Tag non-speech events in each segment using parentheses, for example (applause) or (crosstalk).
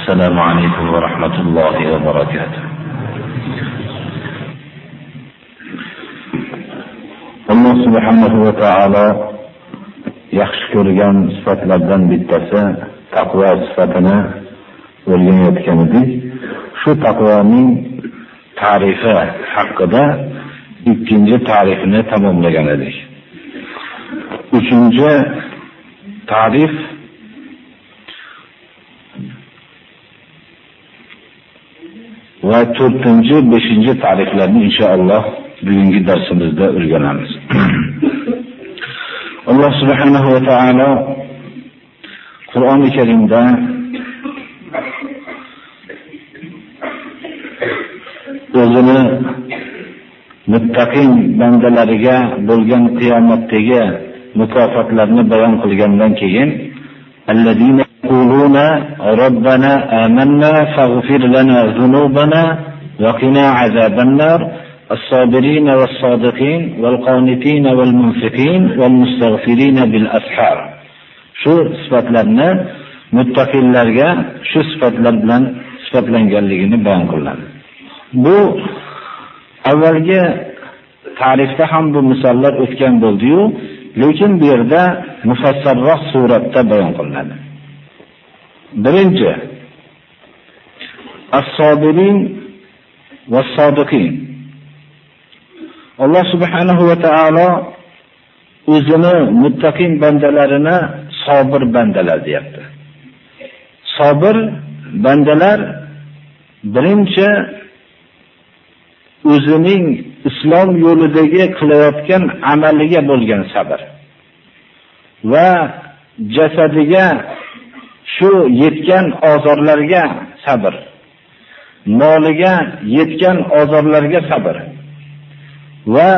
السلام عليكم ورحمة الله وبركاته alloh subhanahu va taolo yaxshi ko'rgan sifatlardan bittasi taqvo sifatini o'rganayotgan edik shu taqvoning tarifi haqida ikkinchi tarifini tamomlagan edik uchinchi tarif va to'rtinchi beshinchi tariflarni inshaalloh bugungi darsimizda o'rganamiz. (clears throat) Alloh subhanahu va taolo qur'oni karimda o'zini muttaqin bandalariga bo'lgan qiyomatdagi mukofotlarni bayon qilgandan keyin يقولون ربنا آمنا فاغفر لنا ذنوبنا وقنا عذاب النار الصابرين والصادقين والقانتين والمنفقين والمستغفرين بالأسحار shu sifatlarni muttaqillarga shu sifatlar bilan sifatlanganligini bayon qilinadi bu avvalgi tarifda ham bu misollar o'tgan bo'ldiyu Lekin bu yerda mufassarroq suratda bayon qilinadi. Birinchi as-sobirin va sodiqin alloh subhanahu va taolo o'zini muttaqin bandalarini sobir bandalar deyapti. Sobir bandalar birinchi o'zining islom yo'lidagi qilayotgan amaliga bo'lgan sabr. Va jasadiga shu yetgan ozorlarga sabr. Moliga yetgan ozorlarga sabr. Va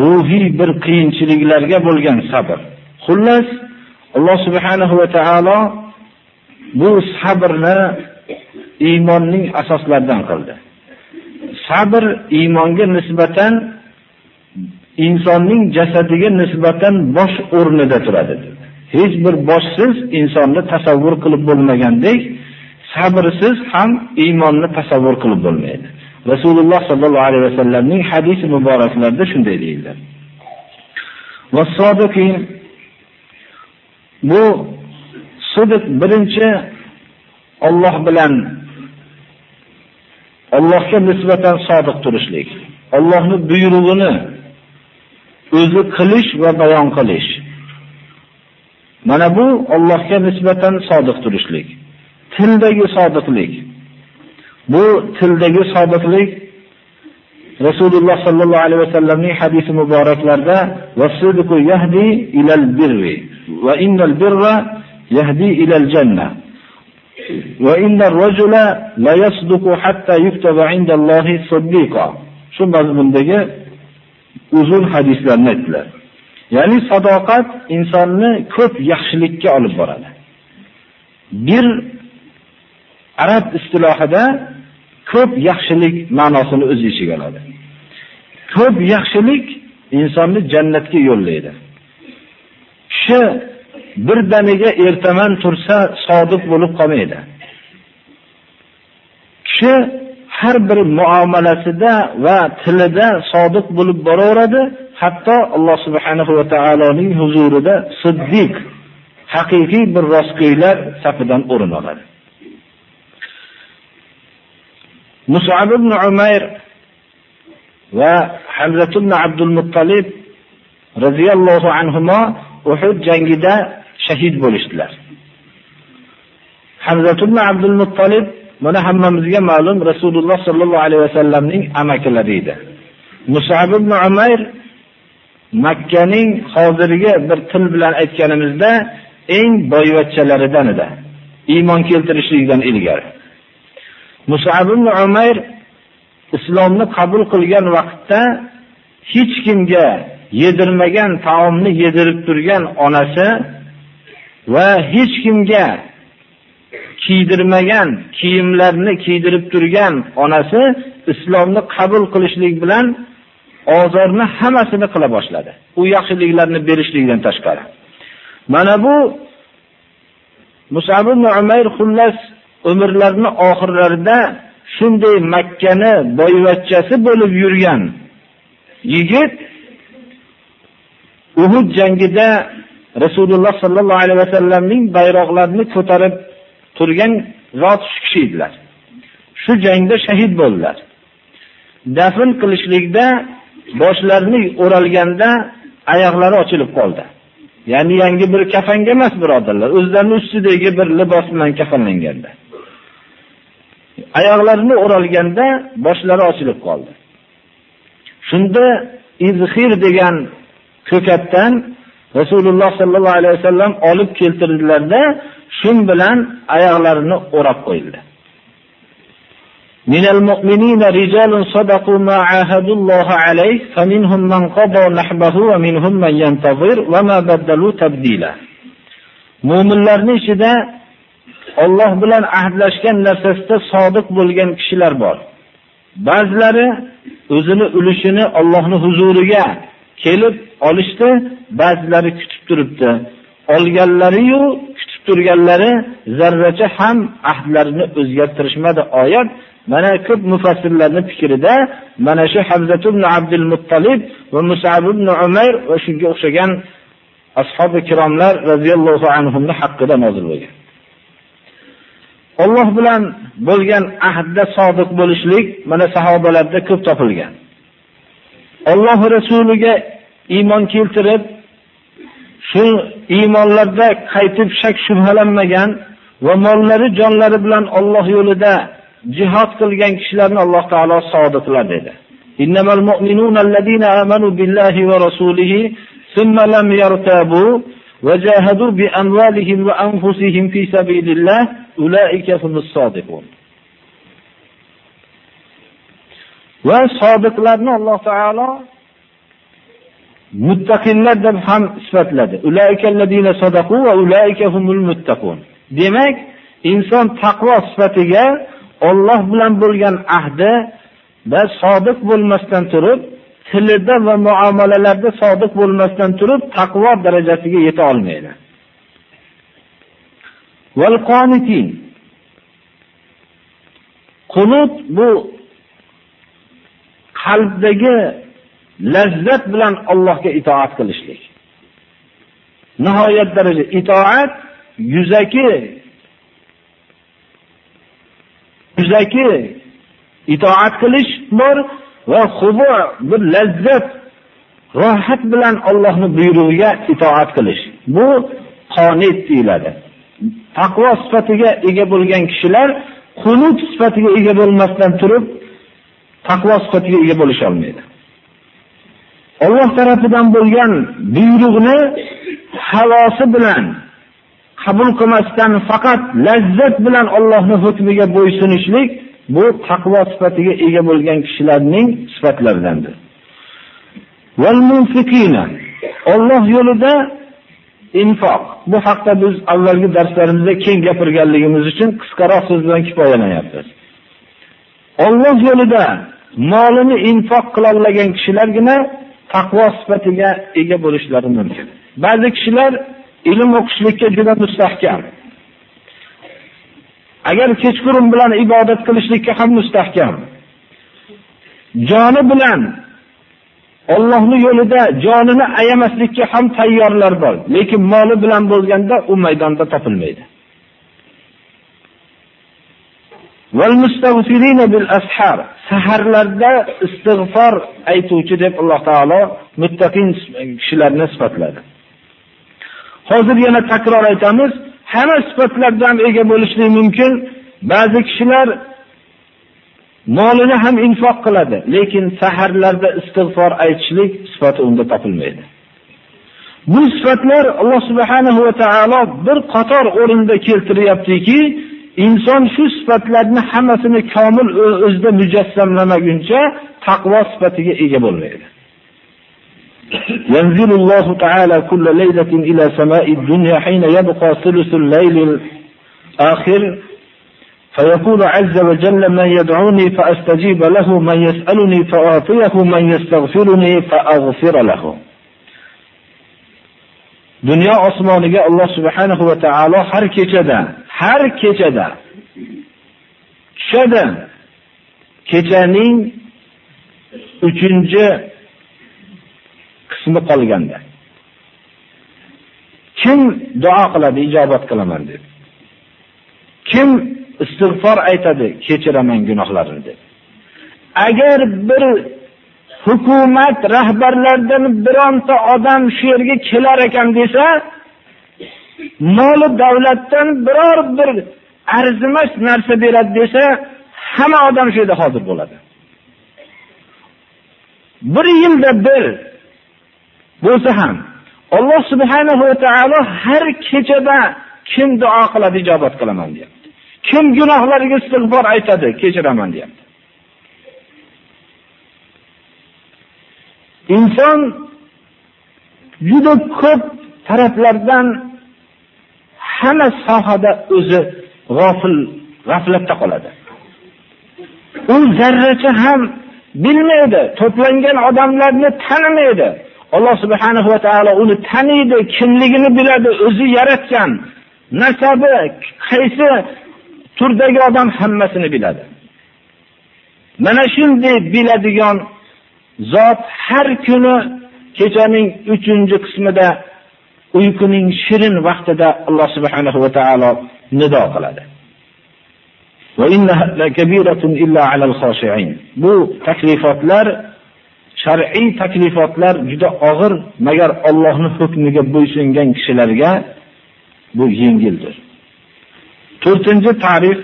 ruhiy bir qiyinchiliklarga bo'lgan sabr. Xullas alloh subhanahu va taolo bu sabrni iymonning asoslaridan qildi. Sabr iymonga nisbatan insonning jasadiga nisbatan bosh o'rnida turadi. Hech bir boshsiz insonni tasavvur qilib bo'lmagandek sabrsiz ham iymonni tasavvur qilib bo'lmaydi. Rasululloh sollallohu alayhi vasallamning hadis muboraklarida shunday deyiladi bu sidiq birinchi olloh bilan Allohga nisbatan sodiq turishlik. Allohning buyrug'ini o'zi qilish va bayon qilish. Mana bu Allohga nisbatan sodiq turishlik. Tildagi sodiqlik. Bu tildagi sodiqlik Rasululloh sallallohu alayhi vasallamning hadisi muboraklarida "Vasidqu yahdi ilal birri va innal birra yahdi ilal janna." وإن الرجل لا يصدق حتى يكتب عند الله صديقا shu mazmundagi uzun hadislarni aytdilar ya'ni sadoqat insonni ko'p yaxshilikka olib boradi bir arab istilohida ko'p yaxshilik ma'nosini o'z ichiga oladi ko'p yaxshilik insonni jannatga yo'llaydi kishi birdaniga ertaman tursa sodiq bo'lib qolmaydi. Kishi har bir muomalasida va tilida sodiq bo'lib boraveradi, hatto Alloh subhanahu va taoloning huzurida siddiq, haqiqiy bir rostgo'ylar safidan o'rin oladi. Mus'ab ibn Umayr va Hamza ibn Abdul Muttalib radhiyallohu anhuma Uhud jangida shahid bo'lishdilar. Hamzatul Abdul Muttolib mana hammamizga ma'lum Rasululloh sallallohu alayhi vasallamning amakilari edi. Mus'ab ibn Umayr Makkaning hozirgi bir til bilan aytganimizda eng boyvachchalaridan edi. Iymon keltirishlikdan ilgari. Mus'ab ibn Umayr islomni qabul qilgan vaqtda hech kimga yedirmagan taomni yedirib turgan onasi va hech kimga kiydirmagan kiyimlarni kiydirib turgan onasi islomni qabul qilishlik bilan ozorni hammasini qila boshladi. U yaxshiliklarni berishlikdan tashqari. Mana bu Mus'ab ibn Umayr xullas umrlarini oxirlarida shunday Makkani boyvachchasi bo'lib yurgan yigit Uhud jangida Rasululloh sallallohu alayhi vasallamning bayroqlarini ko'tarib turgan zot shu kishi edilar. Shu jangda shahid bo'ldilar. Dafn qilishlikda boshlarini o'ralganda oyoqlari ochilib qoldi. Ya'ni yangi bir kafanga emas birodarlar, o'zlarining ustidagi bir libos bilan kafanlanganda. Oyoqlarini o'ralganda boshlari ochilib qoldi. Shunda izhir degan ko'katdan Rasululloh sallallohu alayhi vasallam olib keltirdilarda shun bilan oyoqlarini o'rab qo'yildi. Minal mu'minina rijalun sadaqu ma ahadulloha alayhi faminhum man qada nahbahu va minhum man yantazir wa ma baddalu tabdila. Mu'minlarning ichida Alloh bilan ahdlashgan narsasida sodiq bo'lgan kishilar bor. Ba'zilari o'zini ulushini Allohning huzuriga kelib olishdi, ba'zilari kutib turibdi. Olganlari-yu kutib turganlari zarracha ham ahdlarini o'zgartirishmadi. Oyat mana ko'p mufassirlarning fikrida mana shu Hamzat ibn Abdul Muttalib va Mus'ab ibn Umayr va shunga o'xshagan ashabi kiromlar radhiyallohu anhumni haqida nozil bo'lgan. Alloh bilan bo'lgan ahdda sodiq bo'lishlik mana sahobalarda ko'p topilgan. Alloh rasuliga iymon keltirib, shu iymonlarda qaytib shak shubhalanmagan va mollari jonlari bilan Alloh yo'lida jihad qilgan kishilarni Alloh taolo saodat dedi. Innamal mu'minuna allazina amanu billahi va rasulihi thumma lam yartabu va jahadu bi amwalihim va anfusihim fi sabilillah ulaika humus sodiqun. Va sodiqlarni Alloh taolo muttaqillar deb ham sifatladi. Ulaikallazina sadaqu va ulaika humul muttaqun. Demak, inson taqvo sifatiga Alloh bilan bo'lgan ahdi va sodiq bo'lmasdan turib, tilida va muomalalarda sodiq bo'lmasdan turib, taqvo darajasiga yeta olmaydi. Wal qanitin. Qunut bu qalbdagi lazzat bilan Allohga itoat qilishlik. Nihoyat daraja itoat yuzaki yuzaki itoat qilish bor va xubu bir lazzat rohat bilan Allohning buyrug'iga itoat qilish. Bu qonit deyiladi. Taqvo sifatiga ega bo'lgan kishilar qunut sifatiga ega bo'lmasdan turib taqvo sifatiga ega bo'lisha olmaydi. Alloh tarafidan bo'lgan buyruqni havosi bilan qabul qilmasdan faqat lazzat bilan Allohning hukmiga bo'ysunishlik bu taqvo sifatiga ega bo'lgan kishilarning sifatlaridandir. Wal munfiqina Alloh yo'lida infoq. Bu haqda biz avvalgi darslarimizda keng gapirganligimiz uchun qisqaroq so'z bilan kifoyalanyapmiz. Alloh yo'lida molini infoq qila olgan kishilargina taqvo sifatiga ega bo'lishlari mumkin. Ba'zi kishilar ilm o'qishlikka juda mustahkam. Agar kechqurun bilan ibodat qilishlikka ham mustahkam. Joni bilan Allohning yo'lida jonini ayamaslikka ham tayyorlar bor, lekin moli bilan bo'lganda u maydonda topilmaydi. Val mustaghfirina bil ashar. Saharlarda istig'for aytuvchi deb Alloh taolo muttaqin kishilarni sifatladi. Hozir yana takror aytamiz, hamma sifatlardan ega bo'lishlik mumkin. Ba'zi kishilar molini ham infoq qiladi, lekin saharlarda istig'for aytishlik sifati unda topilmaydi. Bu sifatlar Alloh subhanahu va taolo bir qator o'rinda keltiryaptiki, inson shu sifatlarni hammasini komil o'zida mujassamlamaguncha taqvo sifatiga ega bo'lmaydi. ينزل الله تعالى كل ليلة إلى سماء الدنيا حين يبقى ثلث الليل الآخر فيقول عز وجل من يدعوني فأستجيب له من يسألني فأعطيه من يستغفرني فأغفر له dunyo osmoniga Alloh subhanahu va taolo har kechada, har kechada tushadi. Kechaning 3 qismi qolganda. Kim duo qiladi, ijobat qilaman deb. Kim istig'for aytadi, kechiraman gunohlarini deb. Agar bir hukumat rahbarlaridan bironta odam shu yerga kelar ekan desa, moli davlatdan biror bir arzimas narsa beradi desa, hamma odam shu yerda hozir bo'ladi. Bir yilda bir bo'lsa ham Alloh subhanahu va taolo har kechada kim duo qiladi ijobat qilaman deyapti. Kim gunohlariga istig'for aytadi, kechiraman deyapti. Inson juda ko'p taraflardan hamma sohada o'zi g'ofil, g'aflatda qoladi. U zarracha ham bilmaydi, to'plangan odamlarni tanimaydi. Alloh subhanahu va taolo uni taniydi, kimligini biladi, o'zi yaratgan, nasabi, qaysi turdagi odam hammasini biladi. Mana shunday biladigan zot har kuni kechaning 3-qismida uyquning shirin vaqtida Alloh subhanahu va taolo nido qiladi. Va innaha lakabiratun illa alal khashi'in. Bu taklifotlar shar'iy taklifotlar juda og'ir, magar Allohning hukmiga bo'ysungan kishilarga bu yengildir. 4-ta'rif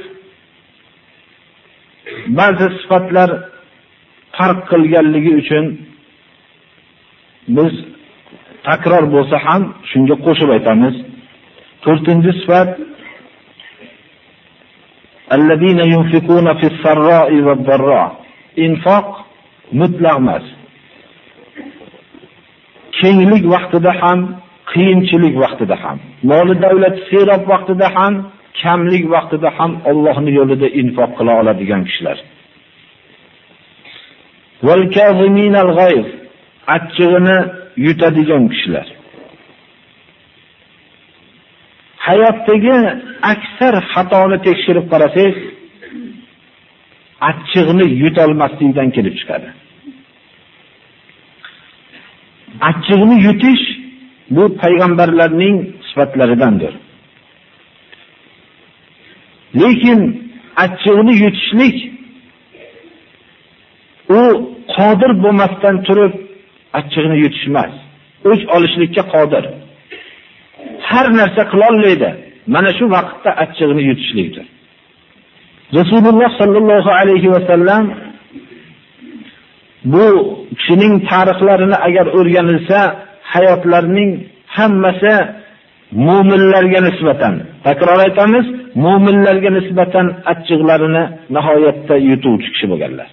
ba'zi sifatlar farq qilganligi uchun biz takror bo'lsa ham shunga qo'shib aytamiz. To'rtinchi sifat Allazina yunfikuna fis-sarra'i va darra. Infoq mutlaq emas. Kenglik vaqtida ham, qiyinchilik vaqtida ham, moli davlat serob vaqtida ham, kamlik vaqtida ham Allohning yo'lida infoq qila oladigan kishilar. achchig'ini yutadigan kishilar. Hayotdagi aksar xatoni tekshirib qarasangiz, achchig'ini yutolmaslikdan kelib chiqadi. Achchig'ini yutish bu payg'ambarlarning sifatlaridandir. Lekin achchig'ini yutishlik u qodir bo'lmasdan turib achchig'ini yutish emas. O'ch olishlikka qodir. Har narsa qila olmaydi. Mana shu vaqtda achchig'ini yutishlikdir. Rasululloh sallallohu alayhi va sallam bu kishining tarixlarini agar o'rganilsa, hayotlarining hammasi mu'minlarga nisbatan, takror aytamiz, mu'minlarga nisbatan achchiqlarini nihoyatda yutuvchi kishi bo'lganlar.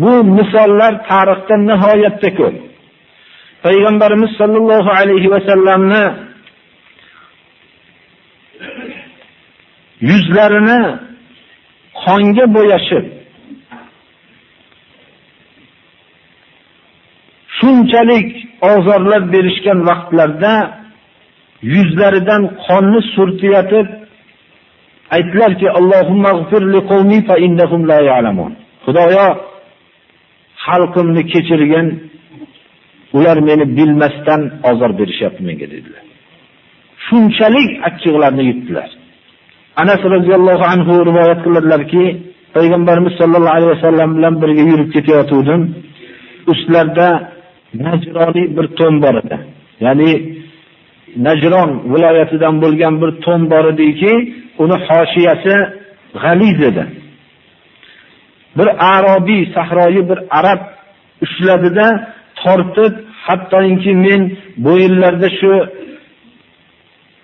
Bu misollar tarixda nihoyatda ko'p. Payg'ambarimiz sollallohu alayhi va sallamni yuzlarini qonga bo'yashib shunchalik ozorlar berishgan vaqtlarda yuzlaridan qonni surtiyatib aytdilarki Allohumma g'fir liqawmi fa innahum la ya'lamun. Xudoyo xalqimni kechirgin, ular meni bilmasdan ozor berishyapti menga dedilar. Shunchalik achchiqlarni yutdilar. Anas roziyallohu anhu rivoyat qiladilarki, payg'ambarimiz sollallohu alayhi vasallam bilan birga yurib ketayotgandim. Ustlarda Najroniy bir to'n bor edi. Ya'ni Najron viloyatidan bo'lgan bir to'n bor ediki, uni hoshiyasi g'aliz edi. Bir arobiy, sahroyi bir arab ushladida tortib, hattoki men bo'yinlarda shu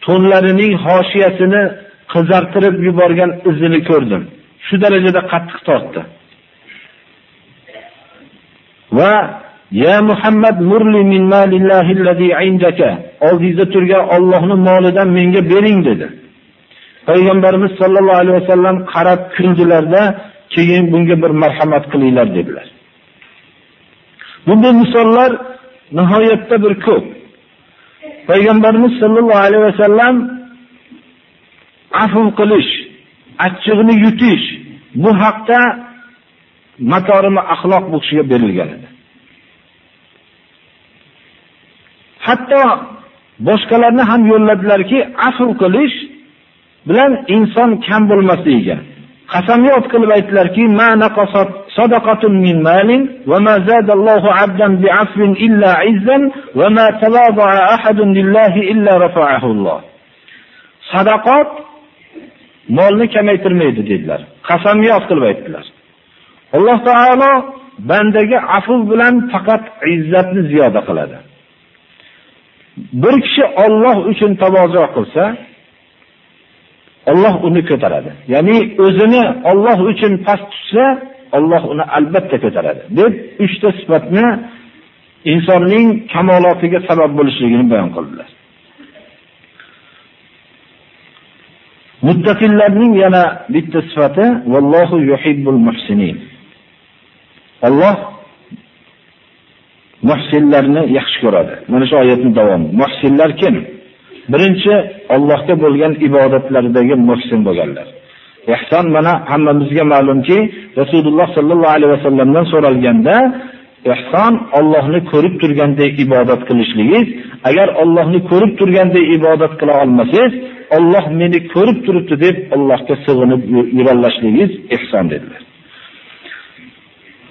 to'nlarining hoshiyasini qizartirib yuborgan izini ko'rdim. Shu darajada qattiq tortdi. Va Ya Muhammad murli min malillahi allazi indaka. Oldingizda turgan Allohning molidan menga bering dedi. Payg'ambarimiz sollallohu alayhi vasallam qarab kuldilarda, keyin bunga bir marhamat qilinglar dedilar. Bunday misollar nihoyatda bir ko'p. Payg'ambarimiz sollallohu alayhi vasallam afv qilish, achchig'ini yutish bu haqda makorimi axloq bu kishiga berilgan edi. Hatto boshqalarni ham yo'lladilarki, afv qilish bilan inson kam bo'lmasligiga. Qasamyod qilib aytdilarki, "Ma naqasat sadaqatun min malin va ma zadallohu 'abdan bi'afwin illa 'izzan va ma talaba ahadun lillahi illa rafa'ahu Allah." Sadaqat molni kamaytirmaydi dedilar. Qasamyod qilib aytdilar. Alloh taolo bandaga afv bilan faqat izzatni ziyoda qiladi. Bir kishi Alloh uchun tavozo qilsa, Alloh uni ko'taradi. Ya'ni o'zini Alloh uchun past tutsa, Alloh uni albatta ko'taradi. deb 3 ta sifatni insonning kamolotiga sabab bo'lishligini bayon qildilar. Muttaqillarning yana bitta sifati vallohu yuhibbul muhsinin. Alloh muhsinlarni yaxshi ko'radi. Mana shu oyatning davomi. Muhsinlar kim? Birinchi Allohga bo'lgan ibodatlaridagi muhsin bo'lganlar. Ihson mana hammamizga ma'lumki, Rasululloh sallallohu alayhi vasallamdan so'ralganda, ihson Allohni ko'rib turgandek ibodat qilishligingiz, agar Allohni ko'rib turgandek ibodat qila olmasangiz, Alloh meni ko'rib turibdi deb Allohga sig'inib yurallashligingiz ihson dedilar.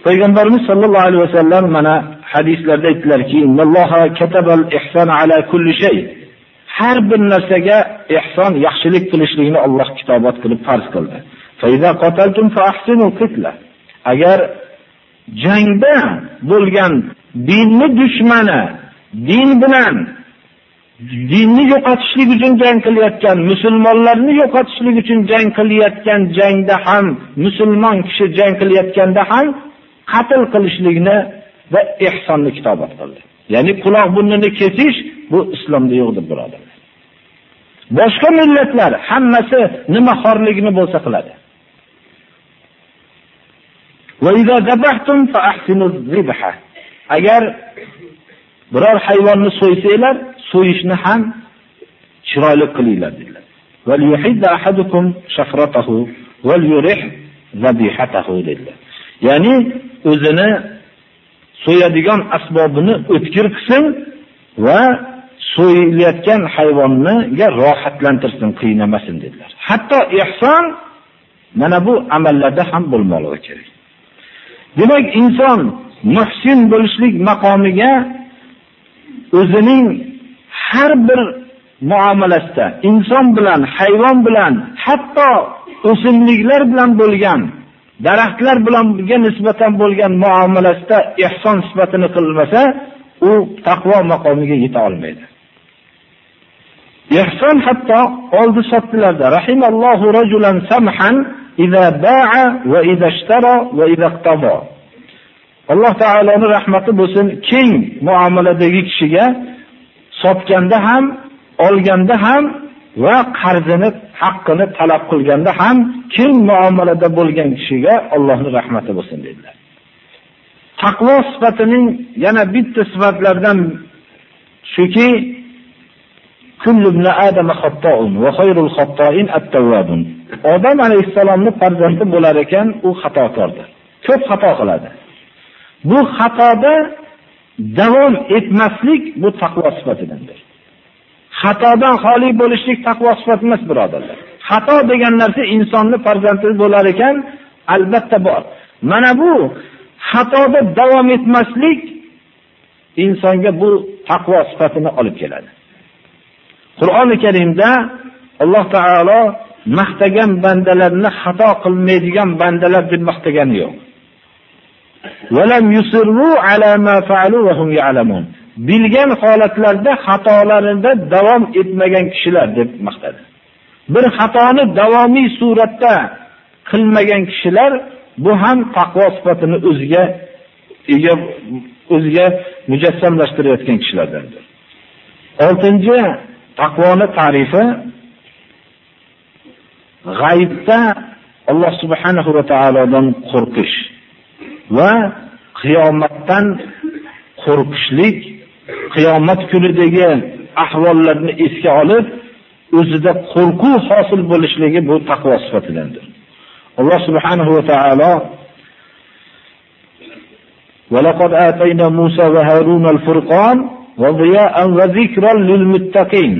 Payg'ambarimiz sollallohu alayhi vasallam mana hadislarda aytdilarki, "Innalloha katabal ihson ala kulli shay." Har bir narsaga ihson, yaxshilik qilishlikni Alloh kitobat qilib farz qildi. Fa iza qataltum fa ahsinu qitla. Agar jangda bo'lgan dinni dushmani din bilan dinni yo'qotishlik uchun jang qilayotgan, musulmonlarni yo'qotishlik uchun jang qilayotgan jangda ham musulmon kishi jang qilayotganda ham qatl qilishlikni va ihsonni kitobat qildi. Ya'ni quloq bunnini kesish bu islomda yo'qdir birodarlar. Boshqa millatlar hammasi nima xorligini bo'lsa qiladi. Va idza zabahtum fa ahsinu zibha. Agar biror hayvonni so'ysanglar, so'yishni ham chiroyli qilinglar dedilar. Va yuhidda ahadukum shafratahu va yurih zabihatahu dedilar. Ya'ni o'zini so'yadigan asbobini o'tkir qilsin va so'yilayotgan hayvonniga rohatlantirsin, qiynamasin dedilar. Hatto ihson mana bu amallarda ham bo'lmoqligi kerak. Demak, inson muhsin bo'lishlik maqomiga o'zining har bir muomalasida inson bilan, hayvon bilan, hatto o'simliklar bilan bo'lgan daraxtlar bilanga nisbatan bo'lgan muomalasida ihson sifatini qilmasa, u taqvo maqomiga yeta olmaydi. Ihson hatto oldi sotdilarda rahimallohu rajulan samhan idza ba'a va idza ishtara va idza iqtaba. Alloh taoloning rahmati bo'lsin keng muomaladagi kishiga sotganda ham, olganda ham va qarzini haqqini talab qilganda ham keng muomalada bo'lgan kishiga Allohning rahmati bo'lsin dedilar. Taqvo sifatining yana bitta sifatlaridan shuki kullu ibn adam xatto'un va khayrul xatto'in at-tawwabun. Odam alayhisalomning farzandi bo'lar ekan, u xatokordir. Ko'p xato qiladi. Bu xatoda davom etmaslik bu taqvo sifatidandir. Xatodan xoli bo'lishlik taqvo sifati emas, birodarlar. Xato degan narsa insonni farzandi bo'lar ekan, albatta bor. Mana bu xatoda davom etmaslik insonga bu taqvo sifatini olib keladi. Qur'oni Karimda Alloh taolo maqtagan bandalarni xato qilmaydigan bandalar deb maqtagani yo'q. Walam yusirru ala ma fa'alu wa hum ya'lamun. Bilgan holatlarda xatolarida davom etmagan kishilar deb maqtadi. bir xatoni davomiy suratda qilmagan kishilar bu ham taqvo sifatini o'ziga ega o'ziga mujassamlashtirayotgan kishilardandir. 6 taqvoni ta'rifi g'aybda Alloh subhanahu va taolodan qo'rqish va qiyomatdan qo'rqishlik, qiyomat kunidagi ahvollarni esga olib, o'zida qo'rquv hosil bo'lishligi bu taqvo sifatidandir. Alloh subhanahu va taolo وَلَقَدْ آتَيْنَا مُوسَى وَهَارُونَ الْفُرْقَانَ وَضِيَاءً وَذِكْرًا لِلْمُتَّقِينَ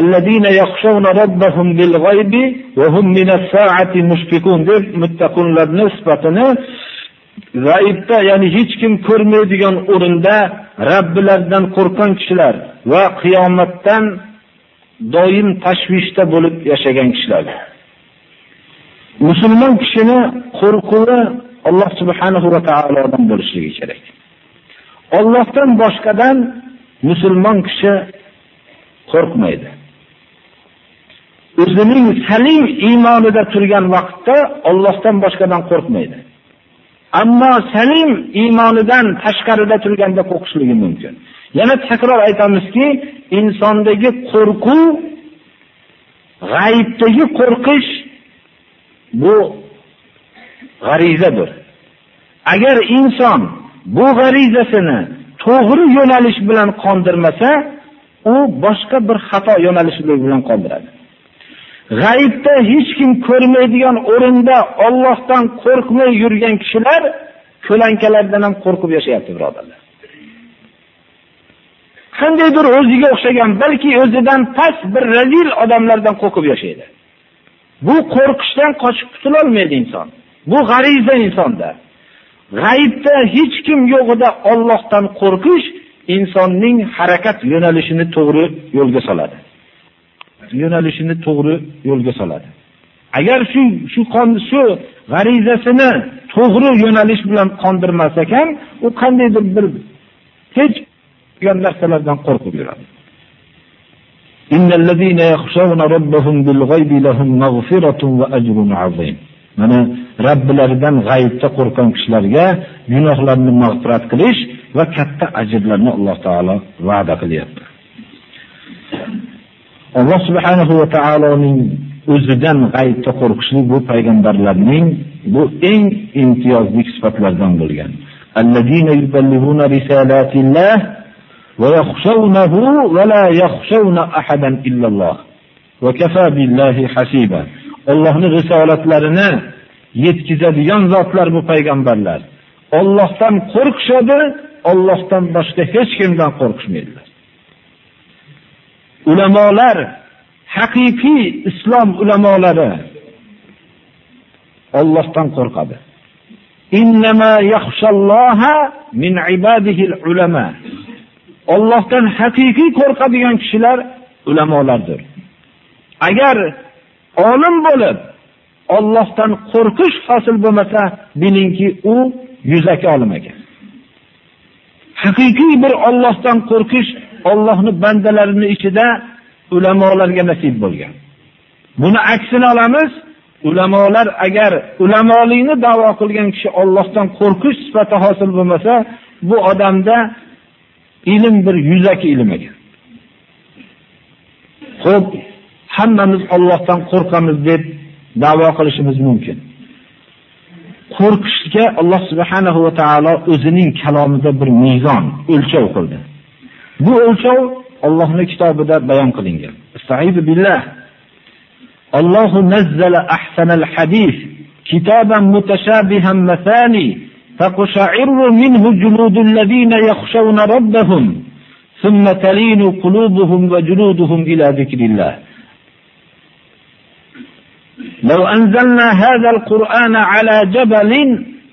الَّذِينَ يَخْشَوْنَ رَبَّهُم بِالْغَيْبِ وَهُم مِّنَ السَّاعَةِ مُشْفِقُونَ deb muttaqinlarning sifatini g'aybda ya'ni hech kim ko'rmaydigan o'rinda Robbilaridan qo'rqgan kishilar va qiyomatdan doim tashvishda bo'lib yashagan kishilar. Musulmon kishini qo'rquvi Alloh subhanahu va taolodan bo'lishligi kerak. Allohdan boshqadan musulmon kishi qo'rqmaydi. O'zining salim iymonida turgan vaqtda Allohdan boshqadan qo'rqmaydi. Ammo salim iymonidan tashqarida turganda qo'rqishligi mumkin. Yana takror aytamizki, insondagi qo'rquv g'aybdagi qo'rqish bu g'arizadir. Agar inson bu g'arizasini to'g'ri yo'nalish bilan qondirmasa, u boshqa bir xato yo'nalish bilan qondiradi. G'aybda hech kim ko'rmaydigan o'rinda Allohdan qo'rqmay yurgan kishilar ko'lankalardan ham qo'rqib yashayapti, birodarlar. Qandaydir o'ziga o'xshagan, balki o'zidan past bir razil odamlardan qo'rqib yashaydi. Bu qo'rqishdan qochib qutula olmaydi inson. Bu g'ariza insonda. G'aybda hech kim yo'g'ida Allohdan qo'rqish insonning harakat yo'nalishini to'g'ri yo'lga soladi. yo'nalishini to'g'ri yo'lga soladi. Agar shu shu qon shu g'arizasini to'g'ri yo'nalish bilan qondirmasak ham, u qandaydir bir hech degan narsalardan qo'rqib yuradi. Innallazina yakhshawna rabbahum bil-ghaybi lahum maghfiratun va ajrun azim. Mana Rabbilaridan g'ayibda qo'rqgan kishilarga gunohlarni mag'firat qilish va katta ajrlarni Alloh taolo va'da qilyapti. Alloh subhanahu va taoloning o'zidan g'ayibda qo'rqishlik bu payg'ambarlarning bu eng imtiyozli sifatlardan bo'lgan. Allazina yuballighuna risalatillah va yakhshawnahu va la yakhshawna ahadan illalloh. Va kafa billahi hasiba. Allohning risolatlarini yetkazadigan zotlar bu payg'ambarlar. Allohdan qo'rqishadi, Allohdan boshqa hech kimdan qo'rqishmaydilar. ulamolar haqiqiy islom ulamolari Allohdan qo'rqadi. Innama yaxshalloha min ibadihi ulama. Allohdan haqiqiy qo'rqadigan kishilar ulamolardir. Agar olim bo'lib Allohdan qo'rqish hosil bo'lmasa, bilingki u yuzaki olim ekan. Haqiqiy bir Allohdan qo'rqish Allohning bandalarining ichida ulamolarga nasib bo'lgan. Buni aksini olamiz, ulamolar agar ulamolikni da'vo qilgan kishi Allohdan qo'rqish sifati hosil bo'lmasa, bu odamda ilm bir yuzaki ilm ekan. Xo'p, hammamiz Allohdan qo'rqamiz deb da'vo qilishimiz mumkin. Qo'rqishga Alloh subhanahu va taolo o'zining kalomida bir mezon, o'lchov qildi. Bu o'lchov Allohning kitobida bayon qilingan. Estaizu billah. Allohu nazzala ahsanal hadis kitaban mutashabihan masani تقشعر منه جلود الذين يخشون ربهم ثم تلين قلوبهم وجلودهم إلى ذكر الله لو أنزلنا هذا القرآن على جبل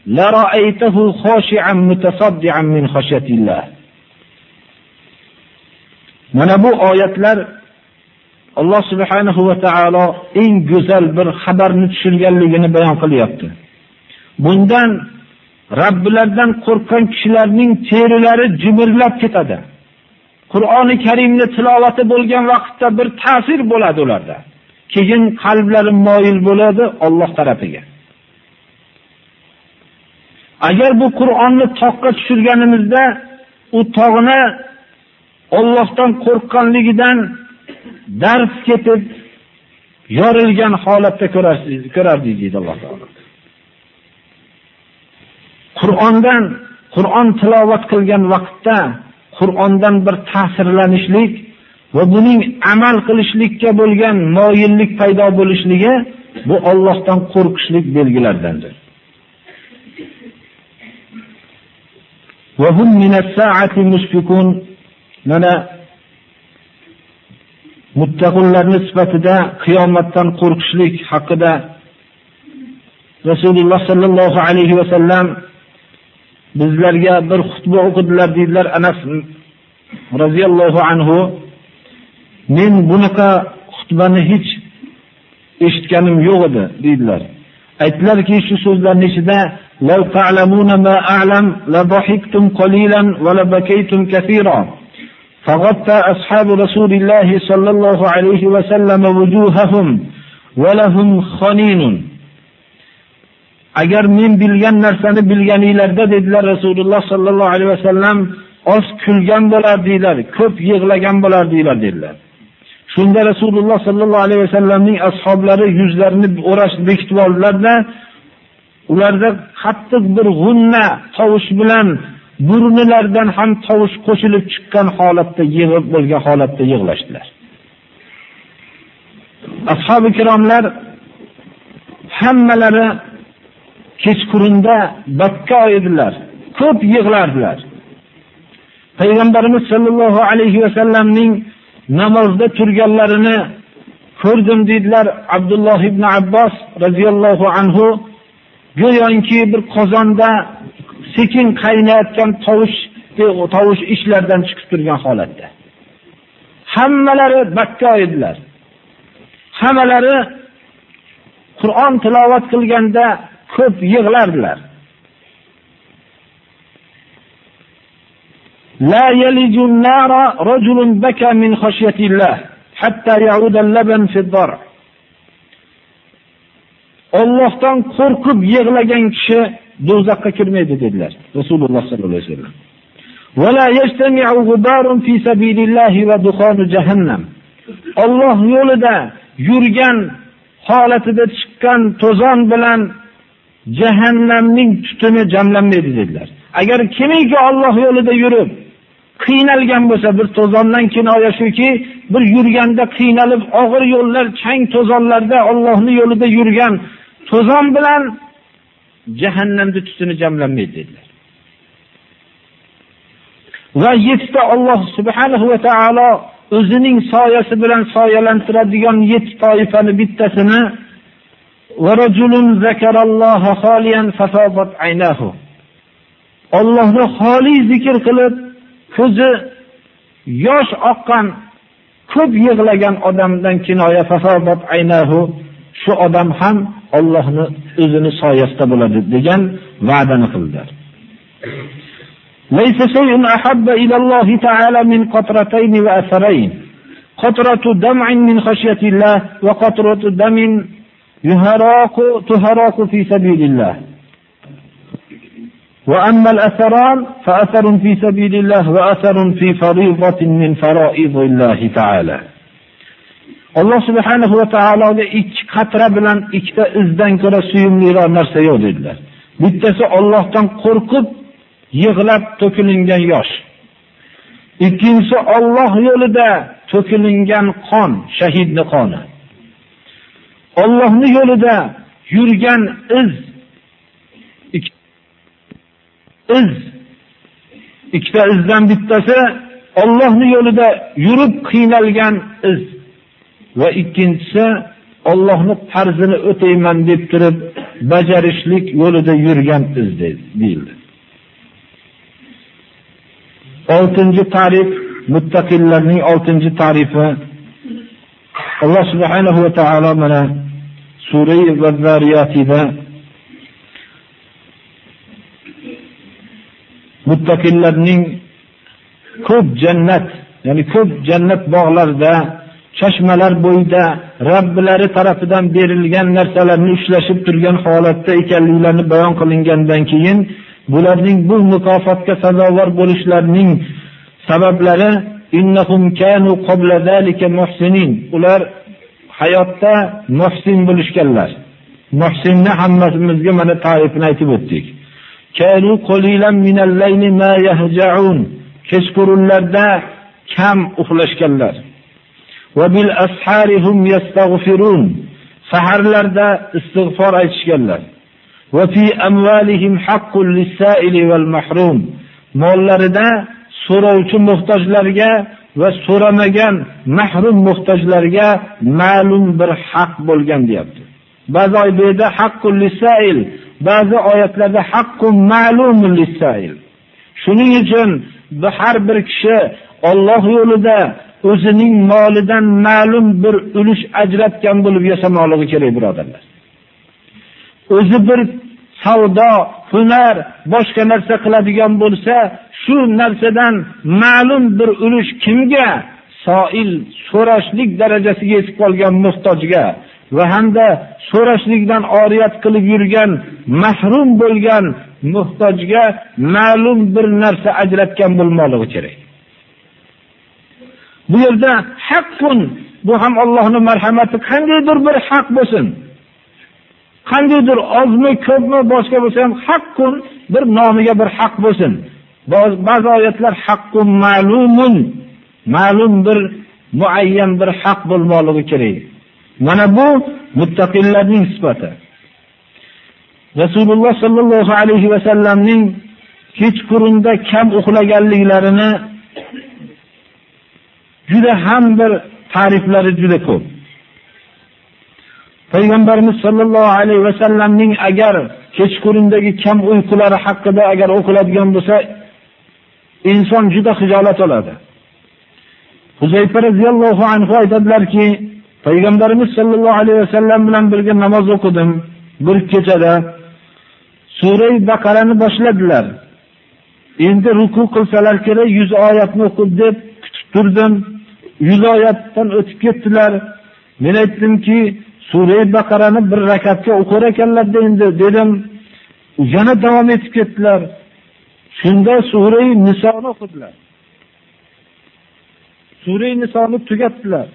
لرأيته خاشعا متصدعا من خشية الله Mana bu oyatlar Alloh subhanahu va taolo eng go'zal bir xabarni tushirganligini bayon qilyapti. Bundan Robbilaridan qo'rqgan kishilarning terilari jimirlab ketadi. Qur'oni Karimni tilovati bo'lgan vaqtda bir ta'sir bo'ladi ularda. Keyin qalblari moyil bo'ladi Alloh tarafiga. Agar bu Qur'onni toqqa tushirganimizda u tog'ni Allohdan qo'rqqanligidan dars ketib yorilgan holatda ko'rarsiz, ko'rardik deydi Alloh taolo. Qur'ondan Qur'on tilovat qilgan vaqtda Qur'ondan bir ta'sirlanishlik va buning amal qilishlikka bo'lgan moyillik paydo bo'lishligi bu Allohdan qo'rqishlik belgilaridandir. Va hum minas-sa'ati mushfikun mana muttaqillarning sifatida qiyomatdan qo'rqishlik haqida Rasululloh sallallohu alayhi va sallam bizlarga bir xutba o'qidilar deydilar Anas roziyallohu anhu men bunaqa xutbani hech eshitganim yo'q edi deydilar. Aytdilarki shu so'zlarning ichida "Law ta'lamuna ma a'lam la dhahiktum qalilan va la bakaytum katira." فغطى أصحاب رسول الله صلى الله عليه وسلم وجوههم ولهم خنين agar men bilgan narsani bilganinglarda dedilar Rasululloh sallallohu alayhi vasallam oz kulgan bo'lardinglar, ko'p yig'lagan bo'lardinglar dedilar. Shunda Rasululloh sallallohu alayhi vasallamning ashablari yuzlarini o'rash bekitib oldilarda, ularda qattiq bir g'unna tovush bilan burnilardan ham tovush qo'shilib chiqqan holatda yig'ib bo'lgan holatda yig'lashdilar. Ashabi kiromlar hammalari kechqurunda bakka edilar, ko'p yig'lardilar. Payg'ambarimiz sollallohu alayhi vasallamning namozda turganlarini ko'rdim dedilar Abdulloh ibn Abbos radhiyallohu anhu go'yoki bir qozonda sekin qaynayotgan tovush e, tovush ishlardan chiqib turgan holatda. Hammalari bakka edilar. Hammalari Qur'on tilovat qilganda ko'p yig'lardilar. La yalijun nara rajulun baka min khashyatillah hatta ya'ud al-laban fi ad-dar. Allohdan qo'rqib yig'lagan kishi do'zaxga kirmaydi dedilar Rasululloh sollallohu alayhi vasallam. ولا يجتمع غبار في سبيل الله ودخان جهنم. Alloh yo'lida yurgan holatida chiqqan to'zon bilan jahannamning tutuni jamlanmaydi dedilar. Agar kimiki Alloh yo'lida yurib qiynalgan bo'lsa, bir to'zondan kinoya shuki, bir yurganda qiynalib og'ir yo'llar, chang to'zonlarda Allohning yo'lida yurgan to'zon bilan jahannamning tutuni jamlanmaydi dedilar. Va yettita Alloh subhanahu va taolo o'zining soyasi bilan soyalantiradigan yetti toifani bittasini Allohni xoli zikr qilib ko'zi yosh oqqan ko'p yig'lagan odamdan kinoya fasobat aynahu shu odam ham Allohni o'zini soyasida bo'ladi degan va'dani qildi. Laysa shay'un ahabba ila Allohi ta'ala min qatratayn va asrayn. Qatratu dam'in min khashyatillah va qatratu damin yuharaku tuharaku fi sabilillah. وأما الأثران فأثر في سبيل الله وأثر في فريضة من فرائض الله تعالى alloh subhanahu va taologa ikki qatra bilan ikkita izdan ko'ra suyumliroq narsa yo'q dedilar bittasi ollohdan qo'rqib yig'lab to'kilingan yosh ikkinchisi olloh yo'lida to'kilingan qon shahidni qoni ollohni yo'lida yurgan iz iz. Ikkita izdan bittasi Allohni yo'lida yurib qiynalgan iz. Va ikkinchisi Allohni farzini o'tayman deb turib bajarishlik yo'lida yurgan iz deyildi. 6-tarif muttaqillarning 6-tarifi Alloh subhanahu va taolo mana sura Va-Zariyatida muttaqillarning ko'p jannat, ya'ni ko'p jannat bog'larida chashmalar bo'yida Rabbilari tarafidan berilgan narsalarni ushlashib turgan holatda ekanliklarini bayon qilingandan keyin bularning bu mukofotga sazovor bo'lishlarining sabablari innahum kanu qabla zalika muhsinin. Ular hayotda muhsin bo'lishganlar. Muhsinni hammamizga mana ta'rifini aytib o'tdik. Kanu qalilan minal layli ma yahja'un. Kechqurunlarda kam uxlashganlar. Va bil asharihum yastaghfirun. Saharlarda istig'for aytishganlar. Va fi amwalihim haqqul lis-sa'ili wal mahrum. Mollarida so'rovchi muhtojlarga va so'ramagan mahrum muhtojlarga ma'lum bir haq bo'lgan deyapti. Ba'zi oyda haqqul lis-sa'il, ba'zi oyatlarda haqqun ma'lumun lis-sa'il. Shuning uchun har bir kishi Alloh yo'lida o'zining molidan ma'lum bir ulush ajratgan bo'lib yasamoqligi kerak birodarlar. O'zi bir savdo, hunar, boshqa narsa qiladigan bo'lsa, shu narsadan ma'lum bir ulush kimga? Soil so'rashlik darajasiga yetib qolgan muhtojga va hamda so'rashlikdan oriyat qilib yurgan mahrum bo'lgan muhtojga ma'lum bir narsa ajratgan bo'lmoqligi kerak. Bu yerda haqqun bu ham Allohning marhamati qandaydir bir haq bo'lsin. Qandaydir ozmi, ko'pmi boshqa bo'lsa ham haqqun bir nomiga bir haq bo'lsin. Ba'zi oyatlar haqqun ma'lumun ma'lum bir muayyan bir haq bo'lmoqligi kerak. Mana bu muttaqillarning sifati. Rasululloh sallallohu alayhi va sallamning kechqurunda kam uxlaganliklarini juda ham bir ta'riflari juda ko'p. Payg'ambarimiz sallallohu alayhi va sallamning agar kechqurundagi kam uyqulari haqida agar o'qiladigan bo'lsa, inson juda xijolat oladi. Huzayfa radhiyallohu anhu aytadilarki, Payg'ambarimiz sollallohu alayhi vasallam bilan birga namoz o'qidim bir kechada. Sura Baqarani boshladilar. Endi ruku qilsalar kerak 100 oyatni o'qib deb kutib turdim. 100 oyatdan o'tib ketdilar. Men aytdimki, Sura Baqarani bir rakatga o'qir ekanlar endi dedim. Yana davom etib ketdilar. Shunda Sura Nisoni o'qidilar. Sura Nisoni tugatdilar.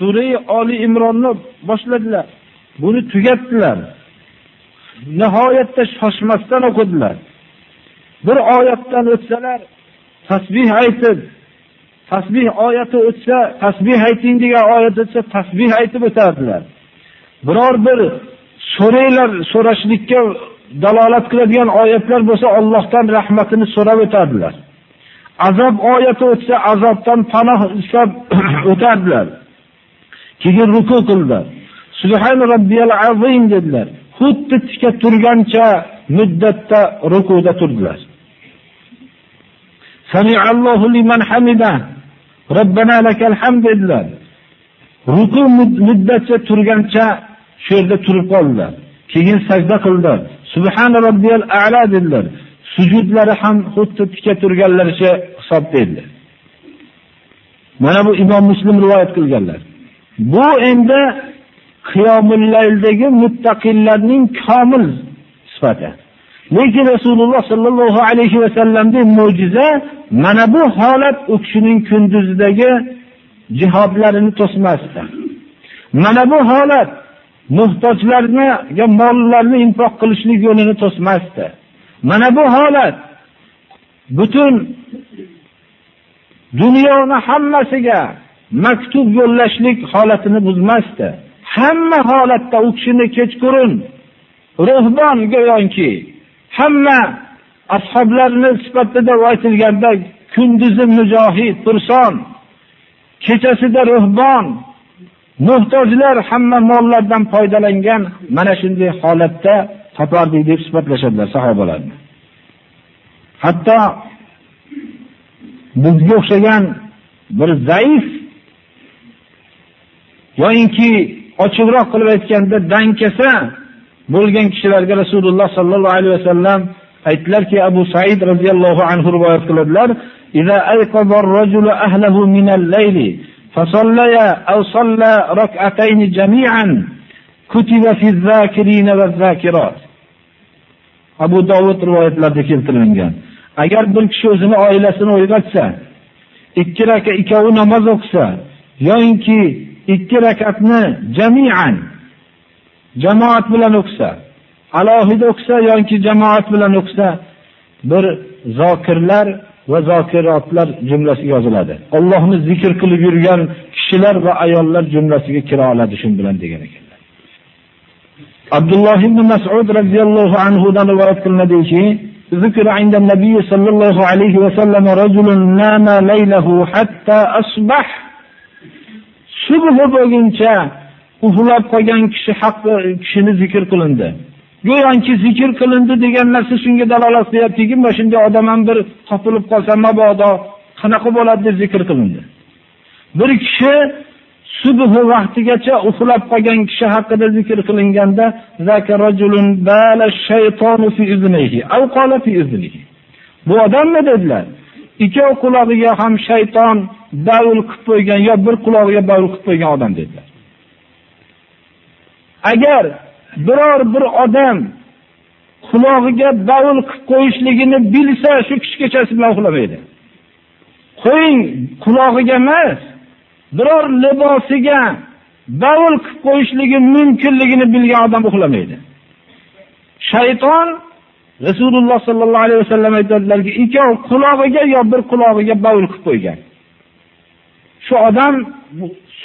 Sura Oli Imronni boshladilar. Buni tugatdilar. Nihoyatda shoshmasdan o'qidilar. Bir oyatdan o'tsalar, tasbih aytib, tasbih oyati o'tsa, tasbih ayting degan oyat o'tsa, tasbih aytib o'tardilar. Biror bir so'raylar, so'rashlikka dalolat qiladigan oyatlar bo'lsa, Allohdan rahmatini so'rab o'tardilar. Azob oyati o'tsa, azobdan panoh istab (coughs) o'tardilar. Keyin ruku qildilar. Subhan robbiyal azim dedilar. Xuddi tikka turgancha muddatda rukuda turdilar. Sami'allohu liman hamida. Robbana lakal hamd dedilar. Ruku muddatcha turgancha shu yerda turib qoldilar. Keyin sajda qildilar. Subhan robbiyal a'la dedilar. Sujudlari ham xuddi tikka turganlaricha hisobda edi. Mana bu Imom Muslim rivoyat qilganlar. Bu endi qiyomullayldagi muttaqillarning komil sifati. Lekin Rasululloh sallallohu alayhi va sallamning mo'jiza mana bu holat u kishining kunduzidagi jihodlarini to'smasdi. Mana bu holat muhtojlarga mollarni infoq qilishlik yo'lini to'smasdi. Mana bu holat butun dunyoni hammasiga maktub yo'llashlik holatini buzmasdi. Hamma holatda u kishini kechqurun ruhbon go'yonki hamma ashablarni sifatida aytilganda kunduzi mujohid, turson, kechasida ruhbon, muhtojlar hamma mollardan foydalangan mana shunday holatda topardik deb sifatlashadilar sahobalarni. Hatto bizga o'xshagan bir zaif yoyinki ochiqroq qilib aytganda dankasa bo'lgan kishilarga Rasululloh sallallohu alayhi vasallam aytdilarki, Abu Said radhiyallohu anhu rivoyat qiladilar, "Iza ayqaba ar-rajulu min al-layli fasallaya aw salla rak'atayn jami'an kutiba fi adh-dhakirina wadh-dhakirat." Abu Dovud rivoyatlarida keltirilgan. Agar bir kishi o'zini oilasini o'yg'otsa, ikki rak'a ikkovi namoz o'qisa, yoinki ikki rakatni jamian jamoat bilan o'qisa alohida o'qisa yoki jamoat bilan o'qisa bir zokirlar va zokirotlar jumlasiga yoziladi Allohni zikr qilib yurgan kishilar va ayollar jumlasiga kira oladi shu bilan degan ekanlar abdulloh ibn masud roziyallohu anhudan rivoyat qilinadiki ذكر عند النبي صلى الله عليه وسلم رجل نام ليله حتى أصبح subh bo'lguncha uxlab qolgan kishi haqqi kishini zikr qilindi. Go'yoki zikr qilindi degan narsa shunga dalolat qilyaptiki mana shunday odam ham bir topilib qolsa mabodo qanaqa bo'ladi deb zikr qilindi. Bir kishi subh vaqtigacha uxlab qolgan kishi haqida zikr qilinganda bu odammi dedilar? Ikkov qulog'iga ham shayton davul qilib qo'ygan yo bir qulog'iga davul qilib qo'ygan odam dedilar. Agar biror bir odam qulog'iga davul qilib qo'yishligini bilsa shu kishi bilan uxlamaydi. Qo'ying qulog'iga emas biror libosiga davul qilib qo'yishligi mumkinligini bilgan odam uxlamaydi. Shayton rasululloh sollallohu alayhi vasallam aytadilarki ikkov qulog'iga yo bir qulog'iga bavul qilib qo'ygan. Shu odam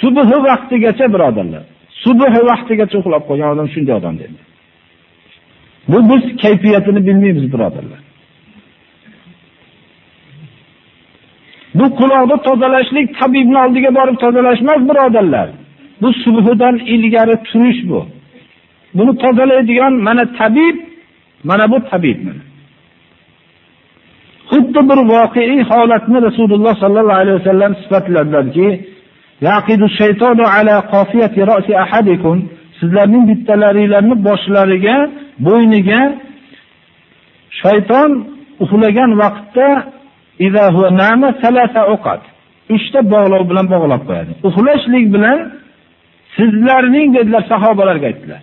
subhi vaqtigacha birodarlar subhi vaqtigacha uxlab qolgan odam shunday odam dedi. Bu biz kayfiyatini bilmaymiz birodarlar. Bu quloqni tozalashlik tabibni oldiga borib tozalash emas birodarlar. Bu subhidan ilgari turish bu. Buni tozalaydigan mana tabib mana bu tabib xuddi bir voqeiy holatni rasululloh sallallohu alayhi vasallam sifatladilarki sizlarning bittalaringlarni boshlariga bo'yniga shayton uxlagan vaqtda idza huwa nama salasa uqat. uchta bog'lov bilan bog'lab qo'yadi. Uxlashlik bilan sizlarning dedilar sahobalarga aytdilar.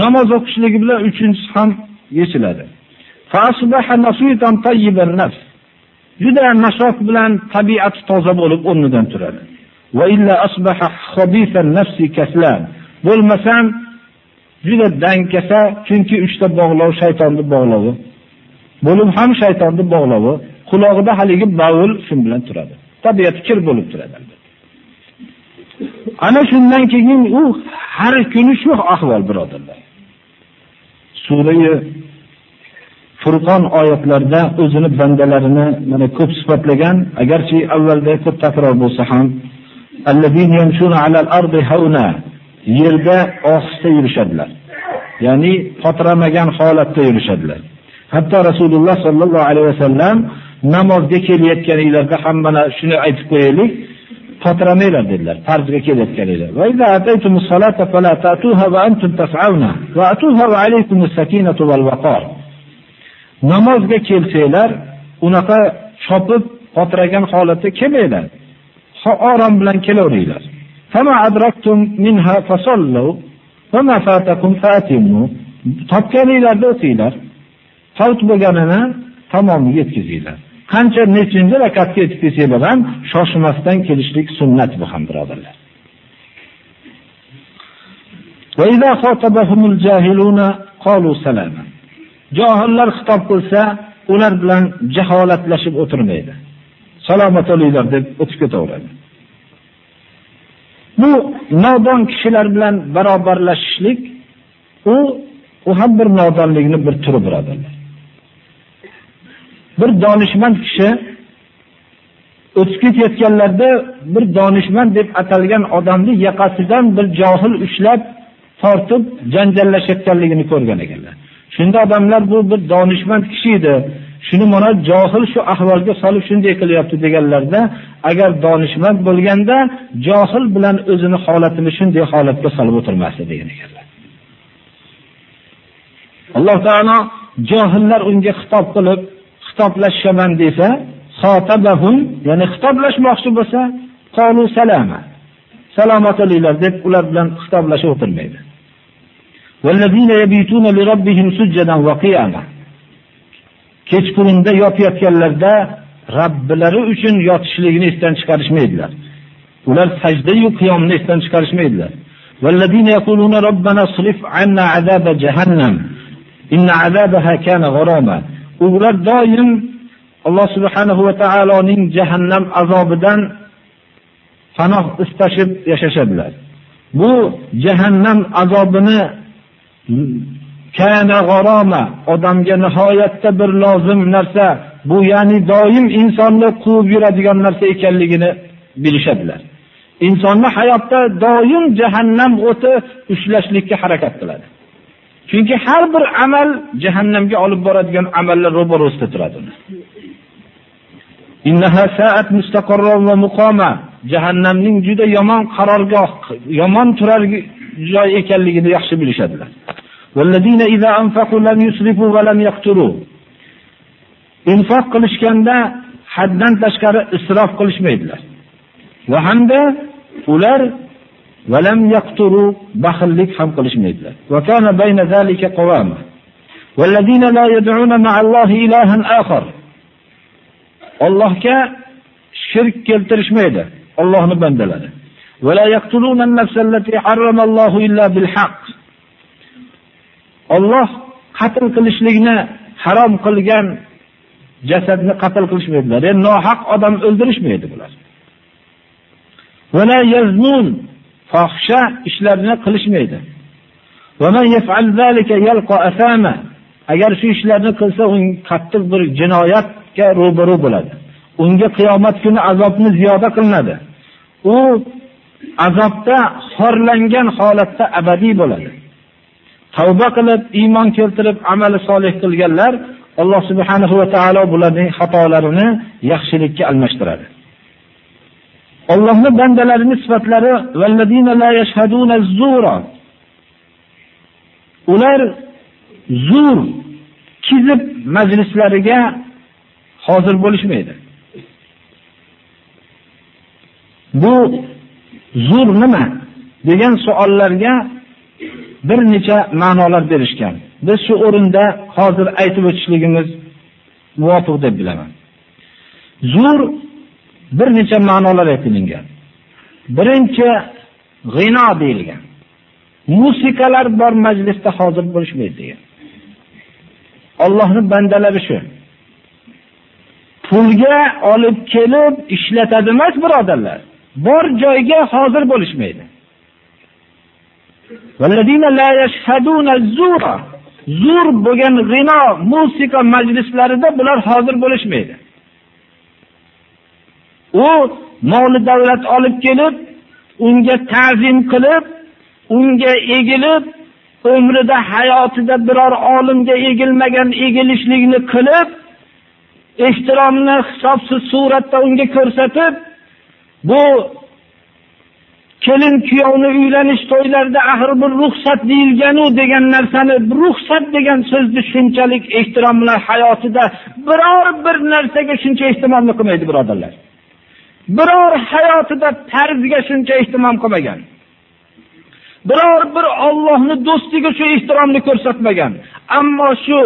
namoz o'qishligi bilan uchinchisi ham yechiladi. Juda nashoq bilan tabiati toza bo'lib o'rnidan turadi. Va illa asbaha khabithan nafsi kaslan. bo'lmasam juda dangkasa chunki uchta bog'lov shaytonni bog'lovi bo'lib ham shaytonni bog'lovi qulog'ida haligi bavul shun bilan turadi. Tabiati kir bo'lib turadi. Ana shundan keyin u har kuni shu ahvol birodarlar. Surai furqon oyatlarida o'zini bandalarini mana ko'p sifatlagan agarchi avvalda ko'p takror bo'lsa ham yerda ohista yurishadilar. Ya'ni potramagan holatda yurishadilar. Hatto rasululloh sollallohu alayhi vasallam namozga kelayotganinglarda ham mana shuni aytib qo'yaylik. Fatiramanglar dedilar. Farzga kelayotgan edi. Va iza ataytumus salata fala ta'tuha va antum tas'auna va atuha alaykumus sakinatu val waqar. Namozga kelsanglar, unaqa chopib qotiragan holatda kelmanglar. so'orom bilan kelaveringlar. Fama adraktum minha fasallu va ma fatakum fatimmu. Topganinglarda o'tinglar. Favt bo'lganini tamomni yetkazinglar. Qancha nechinchi rakatga yetib kelsanglar ham shoshmasdan kelishlik sunnat bu ham birodarlar. Johillar xitob qilsa ular bilan jaholatlashib o'tirmaydi. Salomat bo'linglar deb o'tib ketaveradi. Bu nodon kishilar bilan barobarlashishlik u u ham bir nodonlikni bir turi birodarlar. Bir donishmand kishi o'tib ketayotganlarda bir donishmand deb atalgan odamni yaqasidan bir johil ushlab tortib janjallashayotganligini ko'rgan ekanlar. Shunda odamlar bu bir donishmand kishi edi. Shuni mana johil shu ahvolga solib shunday qilyapti deganlarda, agar donishmand bo'lganda johil bilan o'zini holatini shunday holatga solib o'tirmasdi degan ekanlar. Alloh taolo johillar unga xitob qilib, xitoblashaman desa, xotabahum, ya'ni xitoblashmoqchi bo'lsa, qolu salama. Salomat bo'linglar deb ular bilan xitoblashib o'tirmaydi. Vallazina yabituna li robbihim sujjadan va qiyama. Kechqurunda yotayotganlarda Rabbilari uchun yotishligini esdan chiqarishmaydilar. Ular sajda yu qiyomni esdan chiqarishmaydilar. Vallazina yaquluna robbana srif anna azaba jahannam. Inna azabaha kana gharama. Ular doim Alloh subhanahu va taoloning jahannam azobidan panoh istashib yashashadilar. Bu jahannam azobini kana g'aroma odamga nihoyatda bir lozim narsa bu ya'ni doim insonni quvib yuradigan narsa ekanligini bilishadilar insonni hayotda doim jahannam o'ti ushlashlikka harakat qiladi Chunki har bir amal jahannamga olib boradigan amallar ro'barosida turadi. Innaha sa'at mustaqarran va muqama. Jahannamning juda yomon qarorgoh, yomon turar joy ekanligini yaxshi bilishadilar. Vallazina iza anfaqu lam yusrifu va lam yaqturu. Infoq qilishganda haddan tashqari isrof qilishmaydilar. Va hamda ular va lam yaqturu baxillik ham qilishmaydilar. Va kana bayna zalika qawama. Vallazina la yad'una ma'allohi ilahan akhar. Allohga shirk keltirishmaydi Allohning bandalari. Va la yaqtuluna an-nafsa allati harramallohu illa bil haqq. Alloh qatl qilishlikni harom qilgan jasadni qatl qilishmaydilar. Ya'ni nohaq odam o'ldirishmaydi bular. Vala yaznun fohisha ishlarni qilishmaydi. Va man yaf'al zalika yalqa asama. Agar shu ishlarni qilsa, u qattiq bir jinoyatga ro'baro bo'ladi. Unga qiyomat kuni azobni ziyoda qilinadi. U azobda xorlangan holatda abadiy bo'ladi. tavba qilib iymon keltirib amali solih qilganlar alloh subhanahu va taolo bularning xatolarini yaxshilikka almashtiradi Allohni bandalarining sifatlari vallazina la yashhaduna zura ular zur kizib majlislariga hozir bo'lishmaydi bu zur nima degan savollarga bir necha ma'nolar berishgan. Biz shu o'rinda hozir aytib o'tishligimiz muvofiq deb bilaman. Zur bir necha ma'nolar aytilgan. Birinchi g'ino deyilgan. Musiqalar bor majlisda hozir bo'lishmaydi degan. Allohning bandalari shu. Pulga olib kelib ishlatadi emas, birodarlar. Bor joyga hozir bo'lishmaydi. zur bo'lgan g'ino musiqa majlislarida bular hozir bo'lishmaydi u moli davlat olib kelib unga ta'zim qilib unga egilib umrida hayotida biror olimga egilmagan egilishlikni qilib ehtiromni hisobsiz suratda unga ko'rsatib bu kelin kuyovni uylanish to'ylarida axir bir ruxsat deyilganu degan narsani ruxsat degan so'zni shunchalik ehtirom bilan hayotida biror bir narsaga shuncha ehtimolni qilmaydi birodarlar. Biror hayotida tarzga shuncha ehtimom qilmagan biror bir Allohni do'stiga shu ehtiromni ko'rsatmagan ammo shu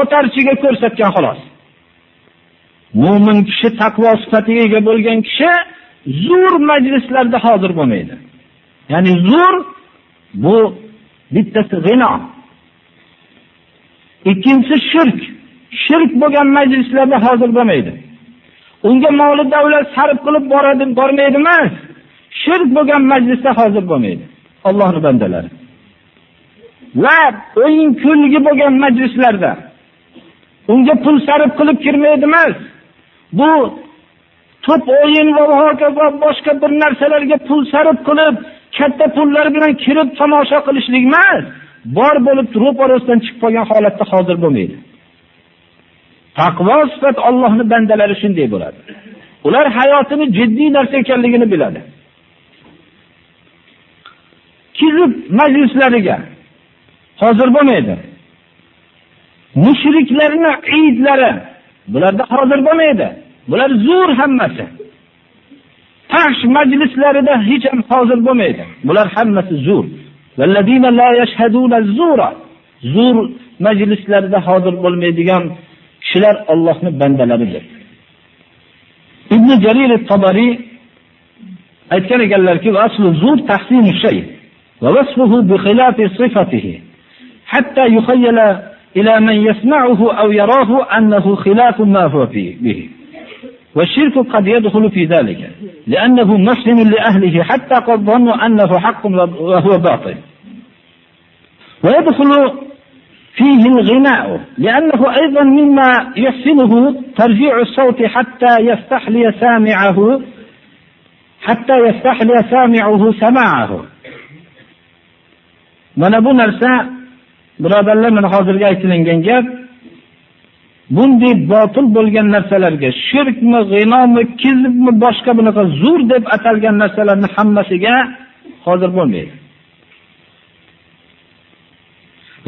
otarchiga ko'rsatgan xolos mo'min kishi taqvo sifatiga ega bo'lgan kishi zo'r majlislarda hozir bo'lmaydi. Ya'ni zo'r bu bittasi g'ino. Ikkinchisi shirk. Shirk bo'lgan majlislarda hozir bo'lmaydi. Unga moli davlat sarf qilib boradi, bormaydi emas. Shirk bo'lgan majlisda hozir bo'lmaydi. Allohning bandalari. Va o'yin kulgi bo'lgan majlislarda unga pul sarf qilib kirmaydi emas. Bu to'p o'yin va hokazo boshqa bir narsalarga pul sarf qilib katta pullar bilan kirib tomosha qilishlik emas bor bo'lib ro'parasidan chiqib qolgan holatda hozir bo'lmaydi taqvo sifat Allohning bandalari shunday bo'ladi. Ular hayotini jiddiy narsa ekanligini biladi. Kizib majlislariga hozir bo'lmaydi. Mushriklarni iydlari bularda hozir bo'lmaydi. Bular zo'r hammasi. Fahsh majlislarida hech ham hozir bo'lmaydi. Bular hammasi zo'r. Zo'r majlislarida hozir bo'lmaydigan kishilar Allohni bandalaridir ibn jarir tobariy aytgan ekanlarki aslu zur tahsinu shay va vasfuhu bi khilafi sifatihi hatta yukhayyala ila man yasma'uhu aw yarahu annahu khilafu ma huwa bihi والشرك قد يدخل في ذلك لأنه مسلم لأهله حتى قد ظنوا أنه حق وهو باطل ويدخل فيه الغناء لأنه أيضا مما يحسنه ترجيع الصوت حتى يستحلي سامعه حتى يستحلي سامعه سماعه mana bu narsa birodarlar mana hozirgi aytilingan gap bunday botil bo'lgan narsalarga shirkmi g'inomi kizibmi boshqa bunaqa zo'r deb atalgan narsalarni hammasiga hozir bo'lmaydi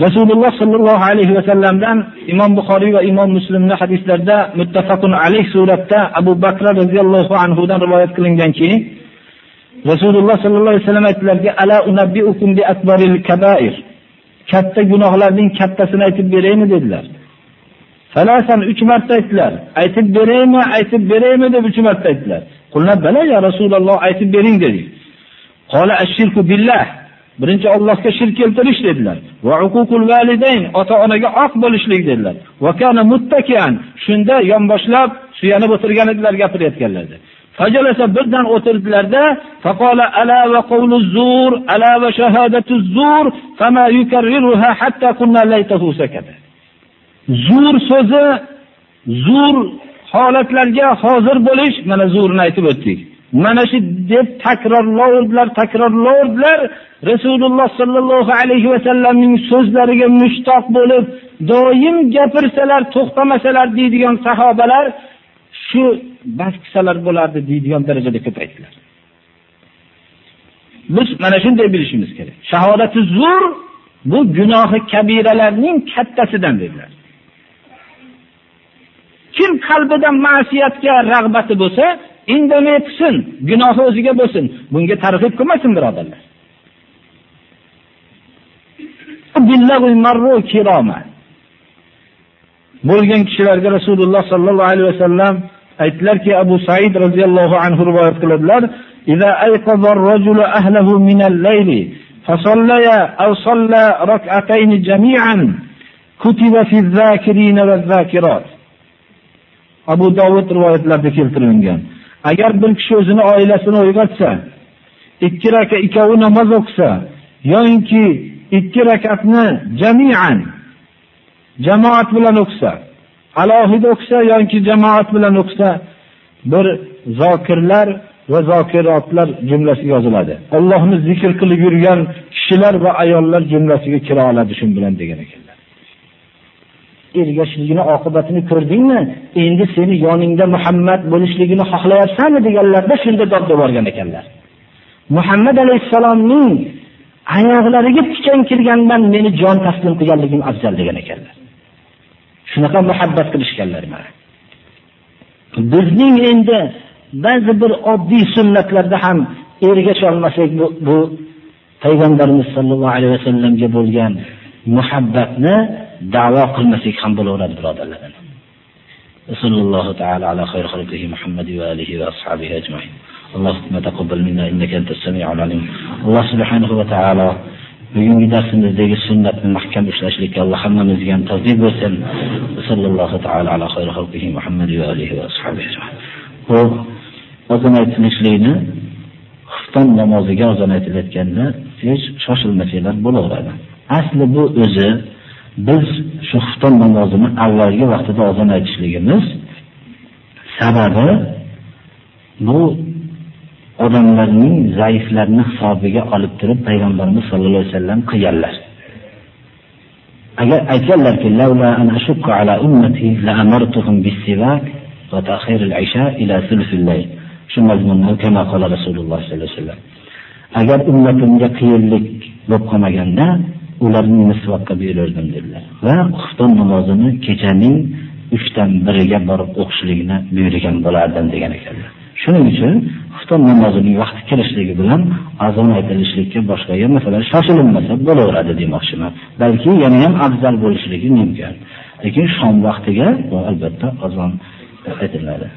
rasululloh sallallohu alayhi va sallamdan imom buxoriy va imom muslimni hadislarda muttafaqun alayh suratda abu bakr radhiyallohu anhu dan rivoyat qilinganki rasululloh sallallohu alayhi vasallam aytdilarki ala unabbiukum bi akbaril kabair katta gunohlarning kattasini aytib beraymi dedilar Falasan 3 marta aytdilar. Aytib beraymi, aytib beraymi deb 3 marta aytdilar. Qulna bala ya Rasululloh aytib bering dedik. Qala ashirku billah Birinchi Allohga shirk keltirish dedilar. Va uququl validayn, ota-onaga oq bo'lishlik dedilar. Va kana muttakian, shunda yonboshlab suyanib o'tirgan edilar gapirayotganlarda. Fajalasa birdan o'tirdilarda, faqala ala va qawlu zur, ala va shahadatu zur, fama yukarriruha hatta kunna laytahu sakata. Zur so'zi, zur holatlarga hozir bo'lish, mana zurni aytib o'tdik. mana shu deb takrorlovdilar takrorlovdilar rasululloh sollallohu alayhi vasallamning so'zlariga mushtoq bo'lib doim gapirsalar to'xtamasalar deydigan sahobalar shu bas qilsalar bo'lardi deydigan darajada ko'paydilar biz mana shunday bilishimiz kerak. Shahodati zur bu gunohi kabiralarning kattasidan dedilar. Kim qalbida ma'siyatga rag'bati bo'lsa indamay qilsin gunohi o'ziga bo'lsin. Bunga targ'ib qilmasin birodarlar. bo'lgan kishilarga rasululloh sollallohu alayhi vasallam aytdilarki abu said roziyallohu anhu rivoyat qiladilar إذا أيقظ الرجل أهله من الليل فصليا أو صلى ركعتين جميعا كتب في الذاكرين والذاكرات abu dovud rivoyatlarida keltirilgan agar bir kishi o'zini oilasini uyg'otsa ikki rakat ikkovi namoz o'qisa yoinki ikki rakatni jamian jamoat bilan o'qisa alohida o'qisa yoki jamoat bilan o'qisa bir zokirlar va zokirotlar jumlasiga yoziladi. Allohni zikr qilib yurgan kishilar va ayollar jumlasiga kira oladi shu bilan degan ekanlar. Ergashishligini oqibatini ko'rdingmi? Endi seni yoningda muhammad bo'lishligini xohlayapsanmi deganlarda shunda dod borgan ekanlar. Muhammad alayhissalomning oyoqlariga tikan kirgandan meni jon taslim qilganligim afzal degan ekanlar. Shunaqa muhabbat qilishganlar mana. Bizning endi ba'zi bir oddiy sunnatlarda ham ergash olmasak bu, bu payg'ambarimiz sollallohu alayhi vasallamga bo'lgan muhabbatni da'vo qilmasak ham bo'laveradi birodarlar. Sallallohu taala ala xayr muhammadi va alihi va ashabihi ajmain. Allohumma taqabbal minna innaka antas samiul alim. Alloh subhanahu va taolo bugungi darsimizdagi sunnatni mahkam ushlashlikka Alloh hammamizga ham tavfiq bersin. Sallallohu taolo ala khayri xalqihi Muhammad va alihi va ashabihi. Xo'p, ozon aytilishlikni xufton namoziga ozon aytilayotganda hech shoshilmasanglar bo'laveradi. Asli bu o'zi biz shu xufton namozini avvalgi vaqtida ozon aytishligimiz sababi bu odamlarning zaiflarini hisobiga olib turib payg'ambarimiz sollallohu alayhi vasallam qilganlar. Agar aytganlarki "Laula an ashukka ala ummati la amartuhum bis-siwak va ta'khir al-isha ila sulsul layl. Shu mazmunni kama qala rasululloh sollallohu alayhi vasallam. Agar ummatimga qiyinlik bo'lib qolmaganda ularni misvaqqa buyurardim dedilar. Va xufton namozini kechaning uchdan biriga borib o'qishlikni buyurgan bo'lardim degan ekanlar. Shuning uchun xufton namozining vaqti kelishligi bilan azon aytilishlikka boshqaga masalan shoshilinmasa bo'laveradi demoqchiman. Balki yana ham afzal bo'lishligi mumkin. Lekin shom vaqtiga albatta azon aytiladi.